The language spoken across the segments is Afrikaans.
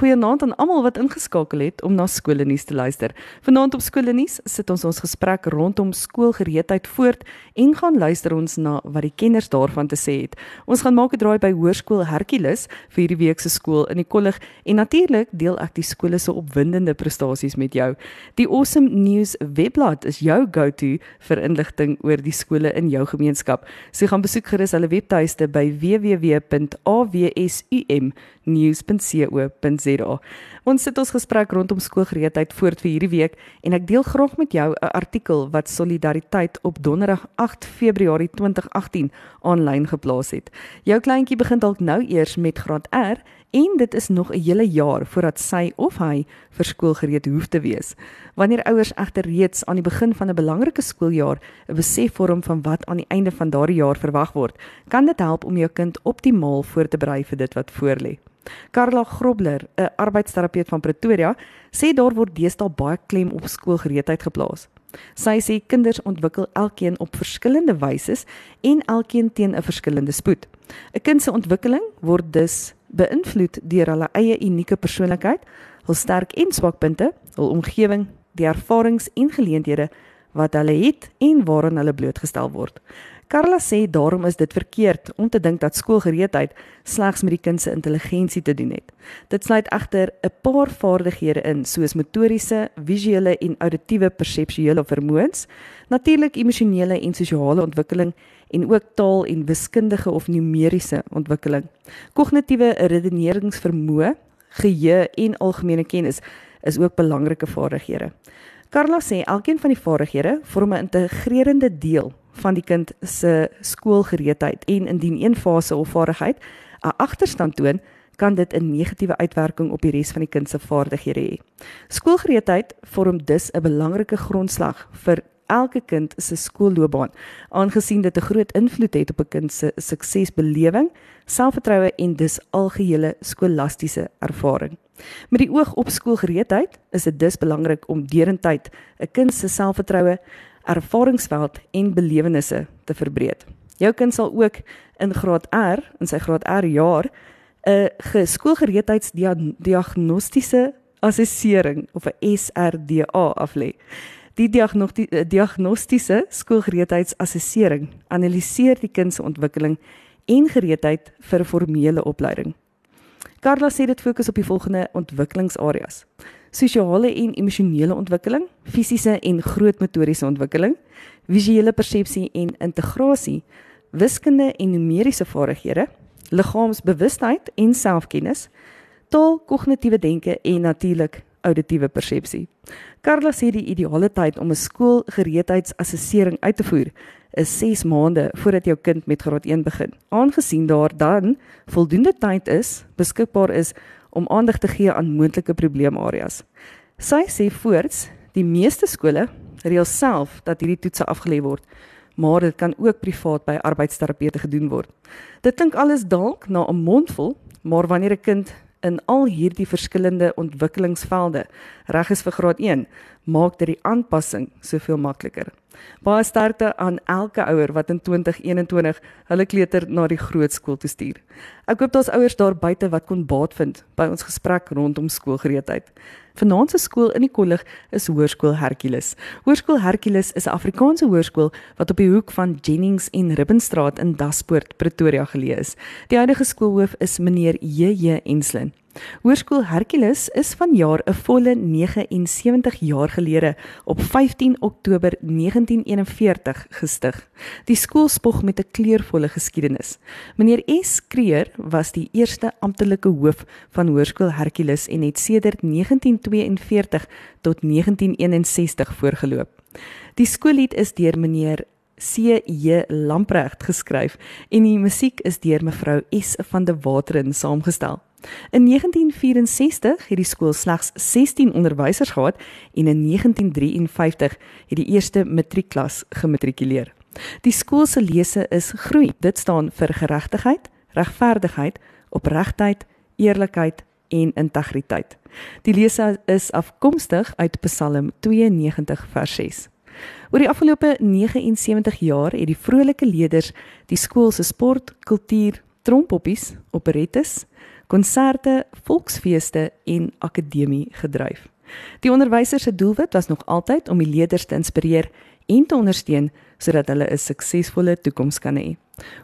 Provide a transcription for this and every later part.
goeienaand aan almal wat ingeskakel het om na skoolnuus te luister. Vanaand op skoolnuus sit ons ons gesprek rondom skoolgereedheid voort en gaan luister ons na wat die kenners daarvan te sê het. Ons gaan maak 'n draai by Hoërskool Hercules vir hierdie week se skool in die kollig en natuurlik deel ek die skole se opwindende prestasies met jou. Die Awesome News webblad is jou go-to vir inligting oor die skole in jou gemeenskap. So gaan besoek gerus hulle webtuiste by www.awsumnews.co.za. Ons sit ons gesprek rondom skoolgereedheid voort vir hierdie week en ek deel graag met jou 'n artikel wat Solidariteit op Donderdag 8 Februarie 2018 aanlyn geplaas het. Jou kleintjie begin dalk nou eers met graad R en dit is nog 'n hele jaar voordat sy of hy vir skool gereed hoef te wees. Wanneer ouers egter reeds aan die begin van 'n belangrike skooljaar 'n besef vorm van wat aan die einde van daardie jaar verwag word, kan dit help om jou kind optimaal voor te berei vir dit wat voorlê. Karla Grobler, 'n arbeidsterapeut van Pretoria, sê daar word deesdae baie klem op skoolgereedheid geplaas. Sy sê kinders ontwikkel elkeen op verskillende wyse en elkeen teen 'n verskillende spoed. 'n Kind se ontwikkeling word dus beïnvloed deur hulle eie unieke persoonlikheid, hul sterk en swak punte, hul omgewing, die ervarings en geleenthede wat hulle het en waaraan hulle blootgestel word. Carla sê daarom is dit verkeerd om te dink dat skoolgereedheid slegs met die kind se intelligensie te doen het. Dit sluit egter 'n paar vaardighede in soos motoriese, visuele en auditiewe perseptuele vermoëns, natuurlik emosionele en sosiale ontwikkeling en ook taal en wiskundige of numeriese ontwikkeling. Kognitiewe redeneringsvermoë, geheue en algemene kennis is ook belangrike vaardighede. Carla sê elkeen van die vaardighede vorm 'n integrerende deel van die kind se skoolgereedheid en indien een fase of vaardigheid 'n agterstand toon, kan dit 'n negatiewe uitwerking op die res van die kind se vaardighede hê. Skoolgereedheid vorm dus 'n belangrike grondslag vir elke kind se skoolloopbaan, aangesien dit 'n groot invloed het op 'n kind se suksesbelewing, selfvertroue en dus algehele skolastiese ervaring. Met die oog op skoolgereedheid is dit dus belangrik om derentyd 'n kind se selfvertroue, ervaringsveld en belewennisse te verbreek. Jou kind sal ook in graad R, in sy graad R jaar, 'n geskoolgereedheidsdiagnostiese assessering of 'n SRDA aflê. Die diagnostiese skoolgereedheidsassessering analiseer die kind se ontwikkeling en gereedheid vir formele opleiding. Carla sê dit fokus op die volgende ontwikkelingsareas: sosiale en emosionele ontwikkeling, fisiese en grootmotoriese ontwikkeling, visuele persepsie en integrasie, wiskunde en numeriese vaardighede, liggaamsbewustheid en selfkennis, taal, kognitiewe denke en natuurlik auditiewe persepsie. Carla sê die ideale tyd om 'n skoolgereedheidsassessering uit te voer is 6 maande voordat jou kind met graad 1 begin. Aangesien daar dan voldoende tyd is beskikbaar is om aandag te gee aan moontlike probleemareas. Sy sê voorts, die meeste skole reël self dat hierdie toetse afgelê word, maar dit kan ook privaat by arbeidsterapeute gedoen word. Dit klink alles dalk na 'n mondvol, maar wanneer 'n kind in al hierdie verskillende ontwikkelingsvelde reg is vir graad 1, maak dit die aanpassing soveel makliker. Baie sterkte aan elke ouer wat in 2021 hulle kleuter na die grootskool toe stuur. Ek hoop daar's ouers daar buite wat kon baat vind by ons gesprek rondom skoolgereedheid. Vanaand se skool in die kollig is Hoërskool Hercules. Hoërskool Hercules is 'n Afrikaanse hoërskool wat op die hoek van Jennings en Ribbenstraat in Daspoort, Pretoria geleë is. Die huidige skoolhoof is meneer JJ Enslin. Hoërskool Hercules is vanjaar 'n volle 79 jaar gelede op 15 Oktober 1941 gestig. Die skool spog met 'n kleurvolle geskiedenis. Meneer S Kreer was die eerste amptelike hoof van Hoërskool Hercules en het sedert 1942 tot 1961 voorgeloop. Die skoollied is deur meneer C J Lamprecht geskryf en die musiek is deur mevrou S van der Wateren saamgestel. In 1964 het die skool slegs 16 onderwysers gehad en in 1953 het die eerste matriekklas gematrikuleer. Die skool se lese is groei. Dit staan vir geregtigheid, regverdigheid, opregtheid, eerlikheid en integriteit. Die lese is afkomstig uit Psalm 92 vers 6. Oor die afgelope 79 jaar het die vrolike leerders die skool se sport, kultuur, trompoppies, operettes, konserte, volksfeeste en akademie gedryf. Die onderwysers se doelwit was nog altyd om die leerders te inspireer en te ondersteun sodat hulle 'n suksesvolle toekoms kan hê.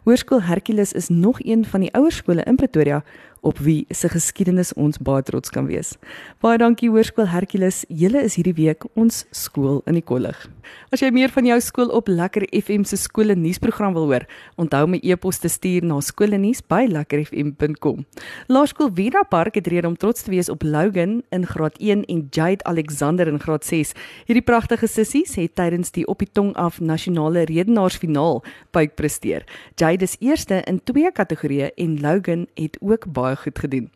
Hoërskool Hercules is nog een van die ouer skole in Pretoria op wie se geskiedenis ons baie trots kan wees. Baie dankie Hoërskool Hercules, julle is hierdie week ons skool in die kollig. As jy meer van jou skool op Lekker FM se skole nuusprogram wil hoor, onthou my e-pos te stuur na skoolnuus@lekkerfm.com. Laerskool Vida Park het rede om trots te wees op Logan in graad 1 en Jade Alexander in graad 6. Hierdie pragtige sissies het tydens die op die tong af nasionale redenaarsfinaal buik presteer. Jade is eerste in twee kategorieë en Logan het ook baie baie goed gedoen.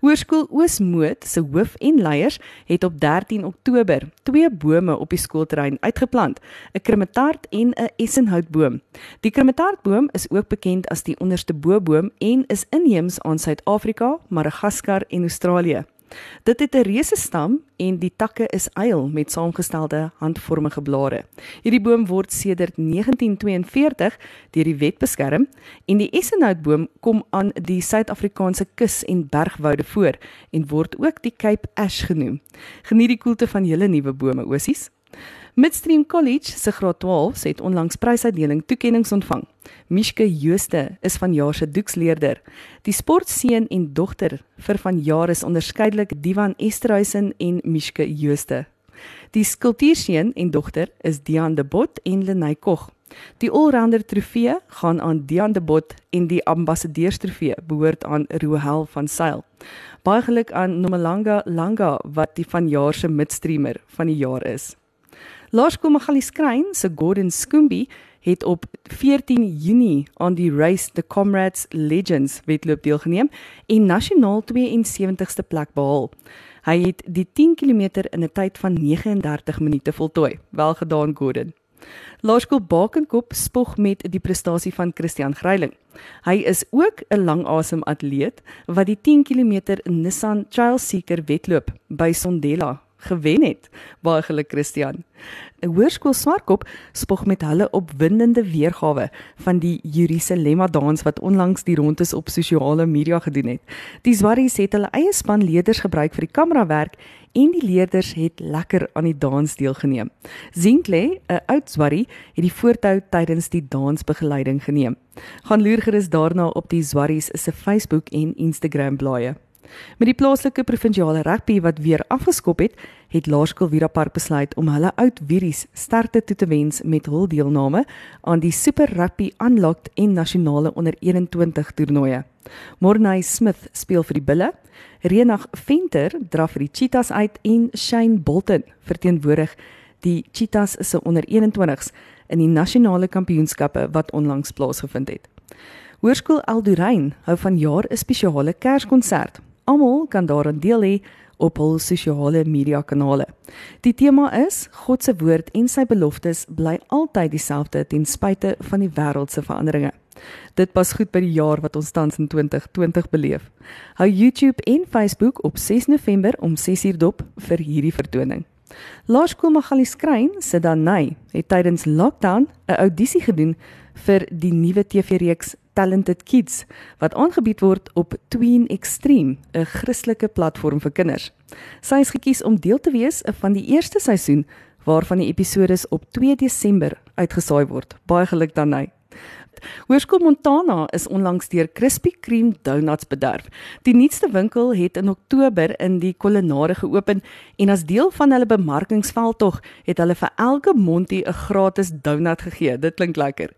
Hoërskool Oosmoed se hoof en leiers het op 13 Oktober twee bome op die skoolterrein uitgeplant, 'n krimetaart en 'n essenhoutboom. Die krimetaartboom is ook bekend as die onderste boboom en is inheems aan Suid-Afrika, Madagaskar en Australië. Dit het 'n reuse stam en die takke is eil met saamgestelde handvormige blare. Hierdie boom word sedert 1942 deur die wet beskerm en die essenhoutboom kom aan die Suid-Afrikaanse kus en bergwoude voor en word ook die Cape Ash genoem. Geniet die koelte van julle nuwe bome, osies. Midstream College se graad 12 het onlangs prysuitdeling toekenninge ontvang. Mishke Jooste is vanjaar se doeksleerder. Die sportseun en dogter vir vanjaar is onderskeidelik Divan Esterhuizen en Mishke Jooste. Die skulptuurseun en dogter is Dian de Bot en Lenay Kog. Die allrounder trofee gaan aan Dian de Bot en die ambassadeurstrofee behoort aan Rohel van Sail. Baie geluk aan Nomalanga Langa wat die vanjaar se midstreamer van die jaar is. Laerskool Magalies Skrein se Gordon Skoombie het op 14 Junie aan die Race the Comrades Legends wedloop deelgeneem en nasionaal 72ste plek behaal. Hy het die 10 km in 'n tyd van 39 minute voltooi. Wel gedaan Gordon. Laerskool Bakenkop spog met die prestasie van Christian Greiling. Hy is ook 'n langasem atleet wat die 10 km Nissan Trail Seeker wedloop by Sondela gewen het. Baie geluk Christian. 'n Hoërskool Swartkop spog met hulle opwindende weergawe van die Jerusalem dans wat onlangs die rondes op sosiale media gedoen het. Die Swarries het hulle eie span leerders gebruik vir die kamerawerk en die leerders het lekker aan die dans deelgeneem. Zinkle, 'n oud Swarrie, het die voortou tydens die dansbegeleiding geneem. Gaan loer gerus daarna op die Swarries se Facebook en Instagram blaaie. Met die plaaslike provinsiale rugby wat weer afgeskop het, het Laerskool Vira Park besluit om hulle oud Wieries sterkte toe te wens met hul deelname aan die Super Rugby Unlocked en nasionale onder 21 toernooie. Mornay Smith speel vir die Bulle, Renag Venter dra vir die Cheetahs uit en Shane Bolton verteenwoordig die Cheetahs se onder 21s in die nasionale kampioenskappe wat onlangs plaasgevind het. Hoërskool Eldorein hou vanjaar 'n spesiale Kerskonsert Almal kan daaraan deel hê op hul sosiale media kanale. Die tema is God se woord en sy beloftes bly altyd dieselfde ten spyte van die wêreld se veranderinge. Dit pas goed by die jaar wat ons tans in 2020 beleef. Hou YouTube en Facebook op 6 November om 6uur dop vir hierdie vertoning. Laerskool Magalies Skrein sit dan nei het tydens lockdown 'n audisie gedoen vir die nuwe TV-reeks Talented Kids wat aangebied word op Tween Extreme, 'n Christelike platform vir kinders. Sy is gekies om deel te wees van die eerste seisoen waarvan die episode op 2 Desember uitgesaai word. Baie geluk dan hy. Hoërskool Montana is onlangs deur Krispy Kreme Donuts bederf. Die nuutste winkel het in Oktober in die kolonnade geopen en as deel van hulle bemarkingsveldtog het hulle vir elke mondie 'n gratis donut gegee. Dit klink lekker.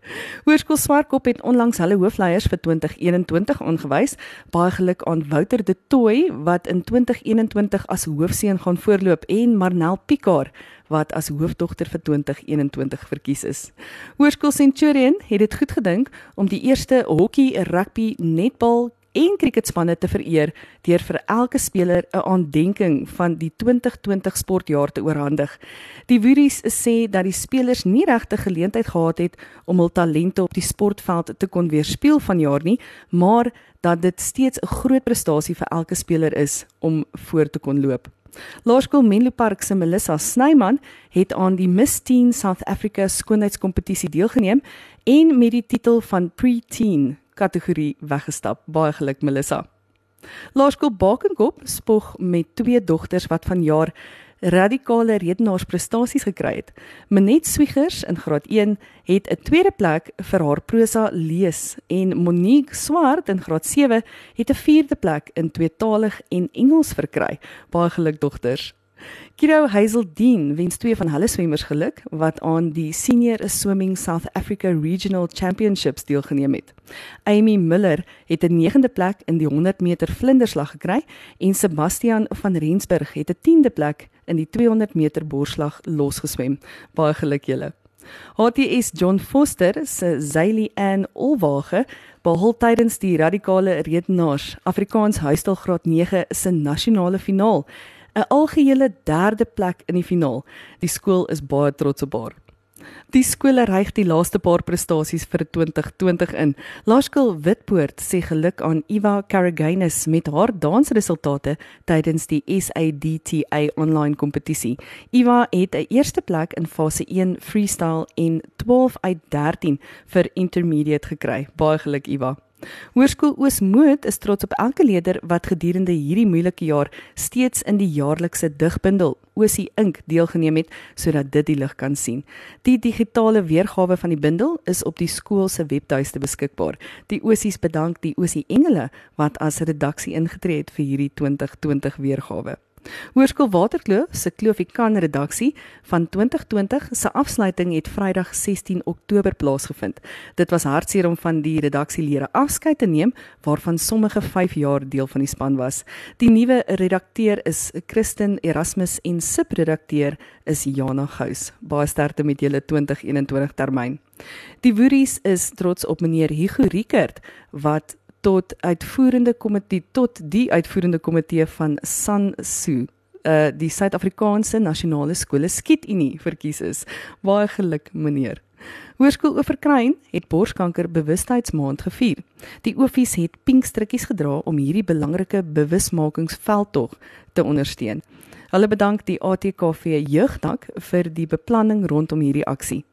Hoërskool Swartkop het onlangs hulle hoofleiers vir 2021 aangewys. Baie geluk aan Wouter de Tooi wat in 2021 as hoofseun gaan voorloop en Marnel Pikaar wat as hoofdogter vir 2021 verkies is. Hoërskool Centurion het dit goed gedink om die eerste hokkie, rugby, netbal en kriketspanne te vereer deur vir elke speler 'n aandenking van die 2020 sportjaar te oorhandig. Die Wuries sê dat die spelers nie regte geleentheid gehad het om hul talente op die sportveld te kon weerspieël vanjaar nie, maar dat dit steeds 'n groot prestasie vir elke speler is om voor te kon loop. Laerskool Menlo Park se Melissa Snyman het aan die Miss Teen South Africa skoonheidskompetisie deelgeneem en met die titel van Pre-Teen kategorie weggestap. Baie geluk Melissa. Laerskool Bakenkop spog met twee dogters wat vanjaar radikale redenaarsprestasies gekry het. Manet Swiegers in graad 1 het 'n tweede plek vir haar prosa lees en Monique Swart in graad 7 het 'n vierde plek in tweetalig en Engels verkry. Baie geluk dogters. Kiro Hazeldien wens twee van hulle swemmers geluk wat aan die Senior Swimming South Africa Regional Championships deelgeneem het. Amy Miller het 'n 9de plek in die 100 meter vlinderslag gekry en Sebastian van Rensburg het 'n 10de plek in die 200 meter borsslag losgeswem. Baie geluk julle. HTS John Foster se Zayli Ann Olwage behou tydens die radikale redenaars Afrikaans huistelgraad 9 se nasionale finaal 'n algehele derde plek in die finaal. Die skool is baie trots op haar. Die skole reig die laaste paar prestasies vir 2020 in. Laerskool Witpoort sê geluk aan Eva Caraganis met haar dansresultate tydens die SADTA online kompetisie. Eva het 'n eerste plek in fase 1 freestyle en 12 uit 13 vir intermediate gekry. Baie geluk Eva. Hoërskool Oosmoed is trots op elke leerder wat gedurende hierdie moeilike jaar steeds in die jaarlikse digbundel Oosie Ink deelgeneem het sodat dit die lig kan sien. Die digitale weergawe van die bundel is op die skool se webtuiste beskikbaar. Die Oosies bedank die Oosie Engele wat as redaksie ingetree het vir hierdie 2020 weergawe. Hoërskool Waterkloof se Kloofikan redaksie van 2020 se afsluiting het Vrydag 16 Oktober plaasgevind. Dit was hartseer om van die redaksielede afskeid te neem waarvan sommige 5 jaar deel van die span was. Die nuwe redakteur is Christen Erasmus en subredakteur is Jana Gous. Baie sterkte met julle 2021 termyn. Die Woeries is trots op meneer Hugo Rickert wat tot uitvoerende komitee tot die uitvoerende komitee van SANSU uh die Suid-Afrikaanse Nasionale Skole Skietunie verkies is. Baie geluk meneer. Hoërskool Oeverkruin het borskanker bewustheidsmaand gevier. Die oofies het pink strikkies gedra om hierdie belangrike bewusmakingsveldtog te ondersteun. Hulle bedank die ATKV jeugdak vir die beplanning rondom hierdie aksie.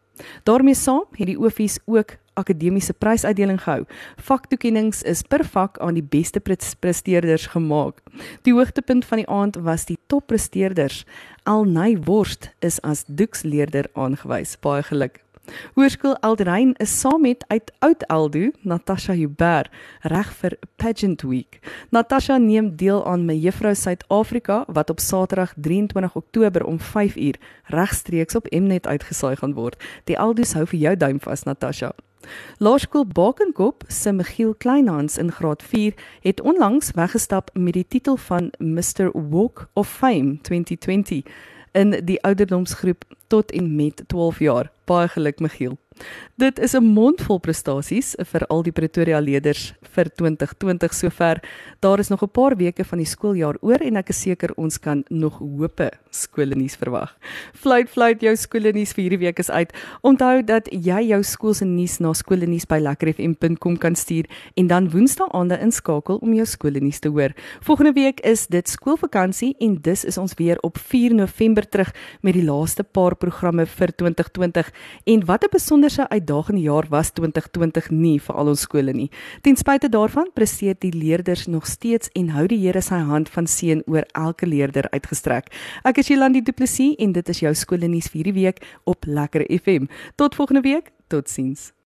daarmee saam het die oofies ook akademiese prysuitdeling gehou. Vaktoekennings is per vak aan die beste presteerders gemaak. Die hoogtepunt van die aand was die toppresteerders. Alnay Worst is as doeksleerder aangewys. Baie geluk. Hoërskool Eldrein is saam met uit Oud Eldo, Natasha Huber, reg vir Pageant Week. Natasha neem deel aan my Juffrou Suid-Afrika wat op Saterdag 23 Oktober om 5uur regstreeks op Mnet uitgesaai gaan word. Die Eldos hou vir jou duim vas, Natasha. Laerskool Bakenkop se Michiel Kleinhans in graad 4 het onlangs weggestap met die titel van Mr Walk of Fame 2020 in die ouderdomsgroep tot en met 12 jaar. Baie geluk Michiel. Dit is 'n mondvol prestasies vir al die Pretoria leerders vir 2020 sover. Daar is nog 'n paar weke van die skooljaar oor en ek is seker ons kan nog hoope skoolnuus verwag. Fluit fluit jou skoolnuus vir hierdie week is uit. Onthou dat jy jou skool se nuus na skoolnuus by lekkerfm.com kan stuur en dan woensdae aande inskakel om jou skoolnuus te hoor. Volgende week is dit skoolvakansie en dus is ons weer op 4 November terug met die laaste paar programme vir 2020 en wat 'n besonder wonderse uitdagende jaar was 2020 nie vir al ons skole nie. Ten spyte daarvan presteer die leerders nog steeds en hou die Here sy hand van seën oor elke leerder uitgestrek. Ek is Jolandi Du Plessis en dit is jou skole nuus vir hierdie week op Lekker FM. Tot volgende week. Totsiens.